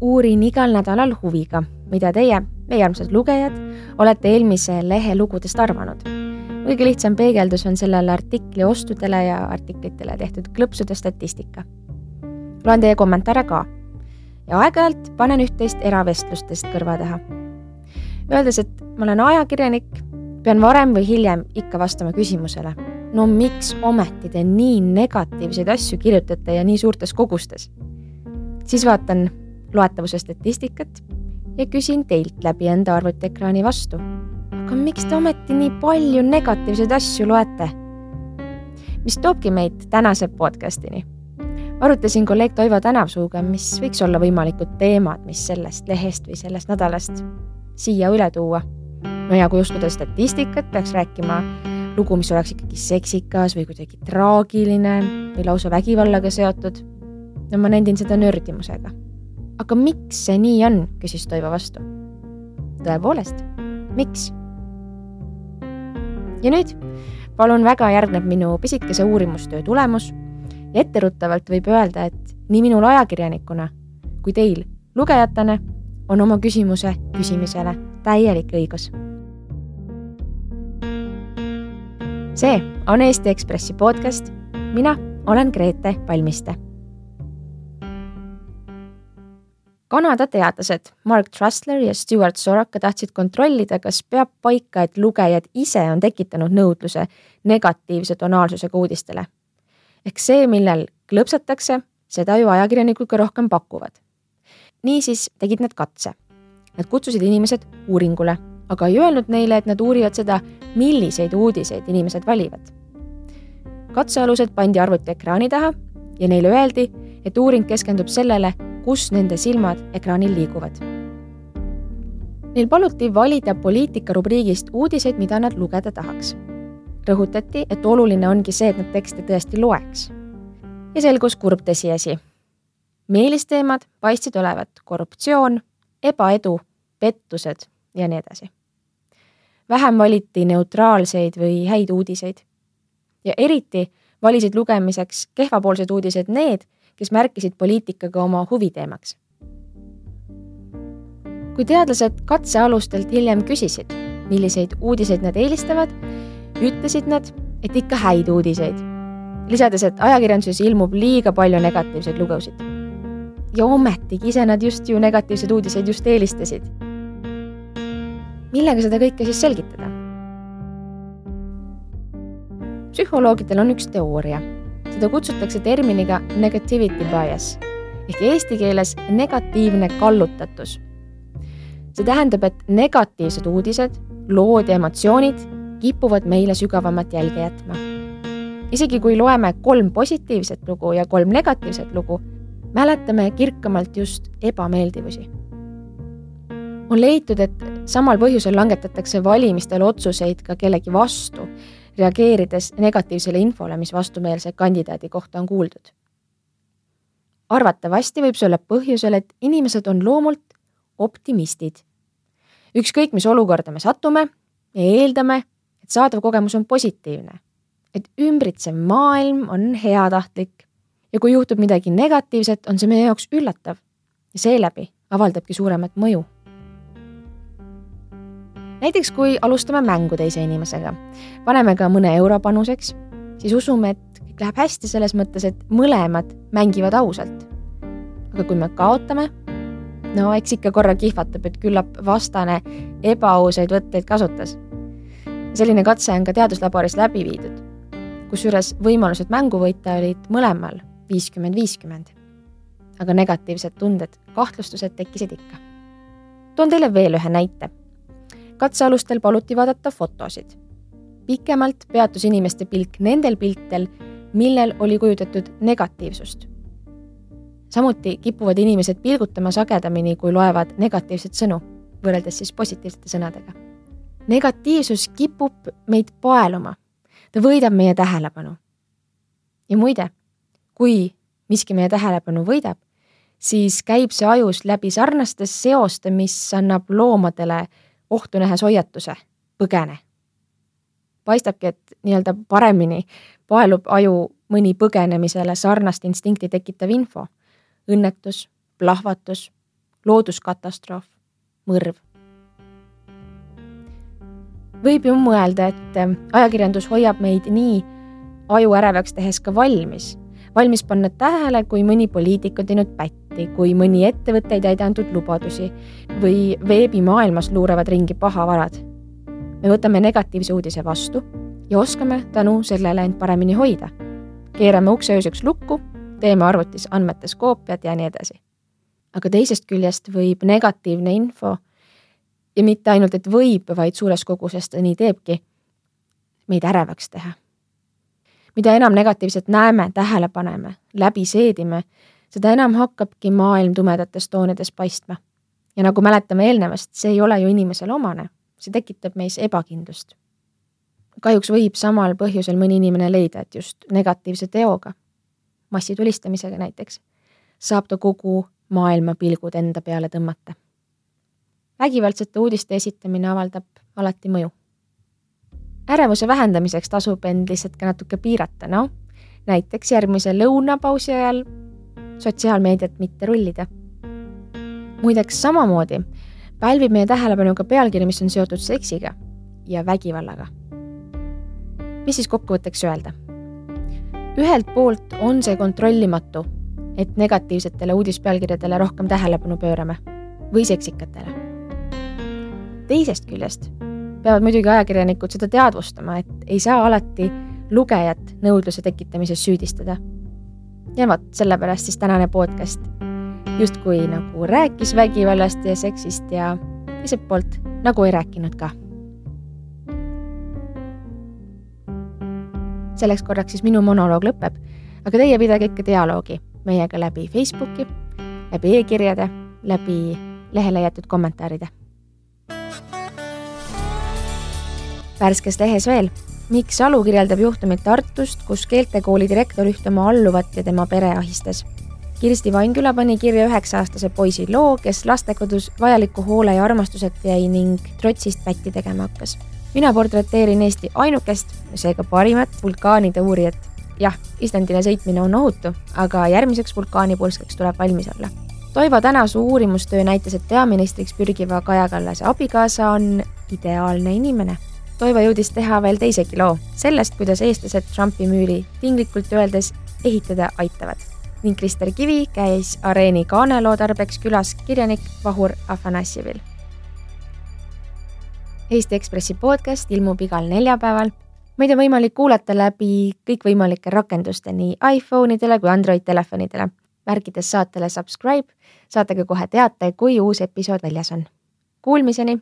uurin igal nädalal huviga, mida teie, meie armsad lugejad, olete eelmise lehe lugudest arvanud. kõige lihtsam peegeldus on sellele artikli ostudele ja artiklitele tehtud klõpsude statistika. loen teie kommentaare ka ja aeg-ajalt panen üht-teist eravestlustest kõrva taha. Öeldes, et ma olen ajakirjanik, pean varem või hiljem ikka vastama küsimusele no miks ometi te nii negatiivseid asju kirjutate ja nii suurtes kogustes? siis vaatan loetavuse statistikat ja küsin teilt läbi enda arvutiekraani vastu. aga miks te ometi nii palju negatiivseid asju loete? mis toobki meid tänase podcastini. arutasin kolleeg Toivo Tänavsuuga, mis võiks olla võimalikud teemad, mis sellest lehest või sellest nädalast siia üle tuua. no ja kui uskuda statistikat, peaks rääkima lugu, mis oleks ikkagi seksikas või kuidagi traagiline või lausa vägivallaga seotud. no ma nendin seda nördimusega. Aga miks see nii on, küsis Toivo vastu. tõepoolest, miks? ja nüüd palun väga järgneb minu pisikese uurimustöö tulemus ja etteruttavalt võib öelda, et nii minul ajakirjanikuna kui teil lugejatena on oma küsimuse küsimisele täielik õigus see on Eesti Ekspressi podcast. mina olen Grete Palmiste. Kanada teadlased Mark Trustler ja Stewart Soraka tahtsid kontrollida, kas peab paika, et lugejad ise on tekitanud nõudluse negatiivse tonaalsusega uudistele. ehk see, millel klõpsatakse, seda ju ajakirjanikud ka rohkem pakuvad. niisiis tegid nad katse. Nad kutsusid inimesed uuringule aga ei öelnud neile, et nad uurivad seda, milliseid uudiseid inimesed valivad. katsealused pandi arvutiekraani taha ja neile öeldi, et uuring keskendub sellele, kus nende silmad ekraanil liiguvad. Neil paluti valida poliitika rubriigist uudiseid, mida nad lugeda tahaks. rõhutati, et oluline ongi see, et nad tekste tõesti loeks. ja selgus kurb tõsiasi. meelisteemad paistsid olevat korruptsioon, ebaedu, pettused ja nii edasi vähem valiti neutraalseid või häid uudiseid. ja eriti valisid lugemiseks kehvapoolsed uudised need, kes märkisid poliitikaga oma huviteemaks. kui teadlased katsealustelt hiljem küsisid, milliseid uudiseid nad eelistavad, ütlesid nad, et ikka häid uudiseid, lisades, et ajakirjanduses ilmub liiga palju negatiivseid lugusid. ja ometigi ise nad just ju negatiivseid uudiseid just eelistasid millega seda kõike siis selgitada? psühholoogidel on üks teooria, seda kutsutakse terminiga negativity bias ehk eesti keeles negatiivne kallutatus. see tähendab, et negatiivsed uudised, lood ja emotsioonid kipuvad meile sügavamat jälge jätma. isegi kui loeme kolm positiivset lugu ja kolm negatiivset lugu, mäletame kirkamalt just ebameeldivusi on leitud, et samal põhjusel langetatakse valimistel otsuseid ka kellegi vastu, reageerides negatiivsele infole, mis vastumeelse kandidaadi kohta on kuuldud. arvatavasti võib see olla põhjusel, et inimesed on loomult optimistid. ükskõik, mis olukorda me satume, me eeldame, et saadav kogemus on positiivne, et ümbritsev maailm on heatahtlik ja kui juhtub midagi negatiivset, on see meie jaoks üllatav ja seeläbi avaldabki suuremat mõju näiteks kui alustame mängu teise inimesega, paneme ka mõne euro panuseks, siis usume, et kõik läheb hästi selles mõttes, et mõlemad mängivad ausalt. aga kui me kaotame, no eks ikka korra kihvatab, et küllap vastane ebaausaid võtteid kasutas. selline katse on ka teaduslaboris läbi viidud, kusjuures võimalused mängu võita olid mõlemal viiskümmend, viiskümmend. aga negatiivsed tunded, kahtlustused tekkisid ikka. toon teile veel ühe näite katsealustel paluti vaadata fotosid. pikemalt peatus inimeste pilk nendel piltidel, millel oli kujutatud negatiivsust. samuti kipuvad inimesed pilgutama sagedamini, kui loevad negatiivseid sõnu, võrreldes siis positiivsete sõnadega. negatiivsus kipub meid paeluma, ta võidab meie tähelepanu. ja muide, kui miski meie tähelepanu võidab, siis käib see ajus läbi sarnaste seoste, mis annab loomadele ohtu nähes hoiatuse, põgene. paistabki, et nii-öelda paremini paelub aju mõni põgenemisele sarnast instinkti tekitav info. õnnetus, plahvatus, looduskatastroof, mõrv. võib ju mõelda, et äh, ajakirjandus hoiab meid nii aju ärevaks tehes ka valmis, valmis panna tähele, kui mõni poliitik on teinud pätti, kui mõni ettevõte ei täida antud lubadusi või veebimaailmas luurevad ringi pahavarad. me võtame negatiivse uudise vastu ja oskame tänu sellele end paremini hoida. keerame ukse ööseks lukku, teeme arvutis andmetes koopiad ja nii edasi. aga teisest küljest võib negatiivne info ja mitte ainult, et võib, vaid suures koguses ta nii teebki, meid ärevaks teha. mida enam negatiivset näeme, tähele paneme, läbi seedime, seda enam hakkabki maailm tumedates toonides paistma. ja nagu mäletame eelnevast, see ei ole ju inimesele omane, see tekitab meis ebakindlust kahjuks võib samal põhjusel mõni inimene leida, et just negatiivse teoga, massitulistamisega näiteks, saab ta kogu maailma pilgud enda peale tõmmata. vägivaldsete uudiste esitamine avaldab alati mõju. ärevuse vähendamiseks tasub end lihtsalt ka natuke piirata, noh, näiteks järgmise lõunapausi ajal sotsiaalmeediat mitte rullida. muideks samamoodi pälvib meie tähelepanu ka pealkiri, mis on seotud seksiga ja vägivallaga mis siis kokkuvõtteks öelda? ühelt poolt on see kontrollimatu, et negatiivsetele uudispealkirjadele rohkem tähelepanu pöörame või seksikatele. teisest küljest peavad muidugi ajakirjanikud seda teadvustama, et ei saa alati lugejat nõudluse tekitamises süüdistada. Ja vot, sellepärast siis tänane podcast justkui nagu rääkis vägivallast ja seksist ja teiselt poolt nagu ei rääkinud ka selleks korraks siis minu monoloog lõpeb, aga teie pidage ikka dialoogi meiega läbi Facebooki, läbi e-kirjade, läbi lehele jäetud kommentaaride. värskes lehes veel, Mikk Salu kirjeldab juhtumit Tartust, kus keeltekooli direktor ühte oma alluvat ja tema pere ahistas. Kirsti Vainküla pani kirja üheksa-aastase poisi loo, kes lastekodus vajaliku hoole ja armastuseta jäi ning trotsist pätti tegema hakkas mina portreteerin Eesti ainukest, seega parimat vulkaanide uurijat. jah, Islandile sõitmine on ohutu, aga järgmiseks vulkaanipulskeks tuleb valmis olla. Toivo Tänasuu uurimustöö näitas, et peaministriks pürgiva Kaja Kallase abikaasa on ideaalne inimene. Toivo jõudis teha veel teisegi loo sellest, kuidas eestlased Trumpi müüri tinglikult öeldes ehitada aitavad ning Krister Kivi käis areeni kaaneloo tarbeks külas kirjanik Vahur Afanassjevil Eesti Ekspressi podcast ilmub igal neljapäeval. meid on võimalik kuulata läbi kõikvõimalike rakenduste nii iPhone idele kui Android telefonidele. märkides saatele subscribe, saate ka kohe teate, kui uus episood väljas on. Kuulmiseni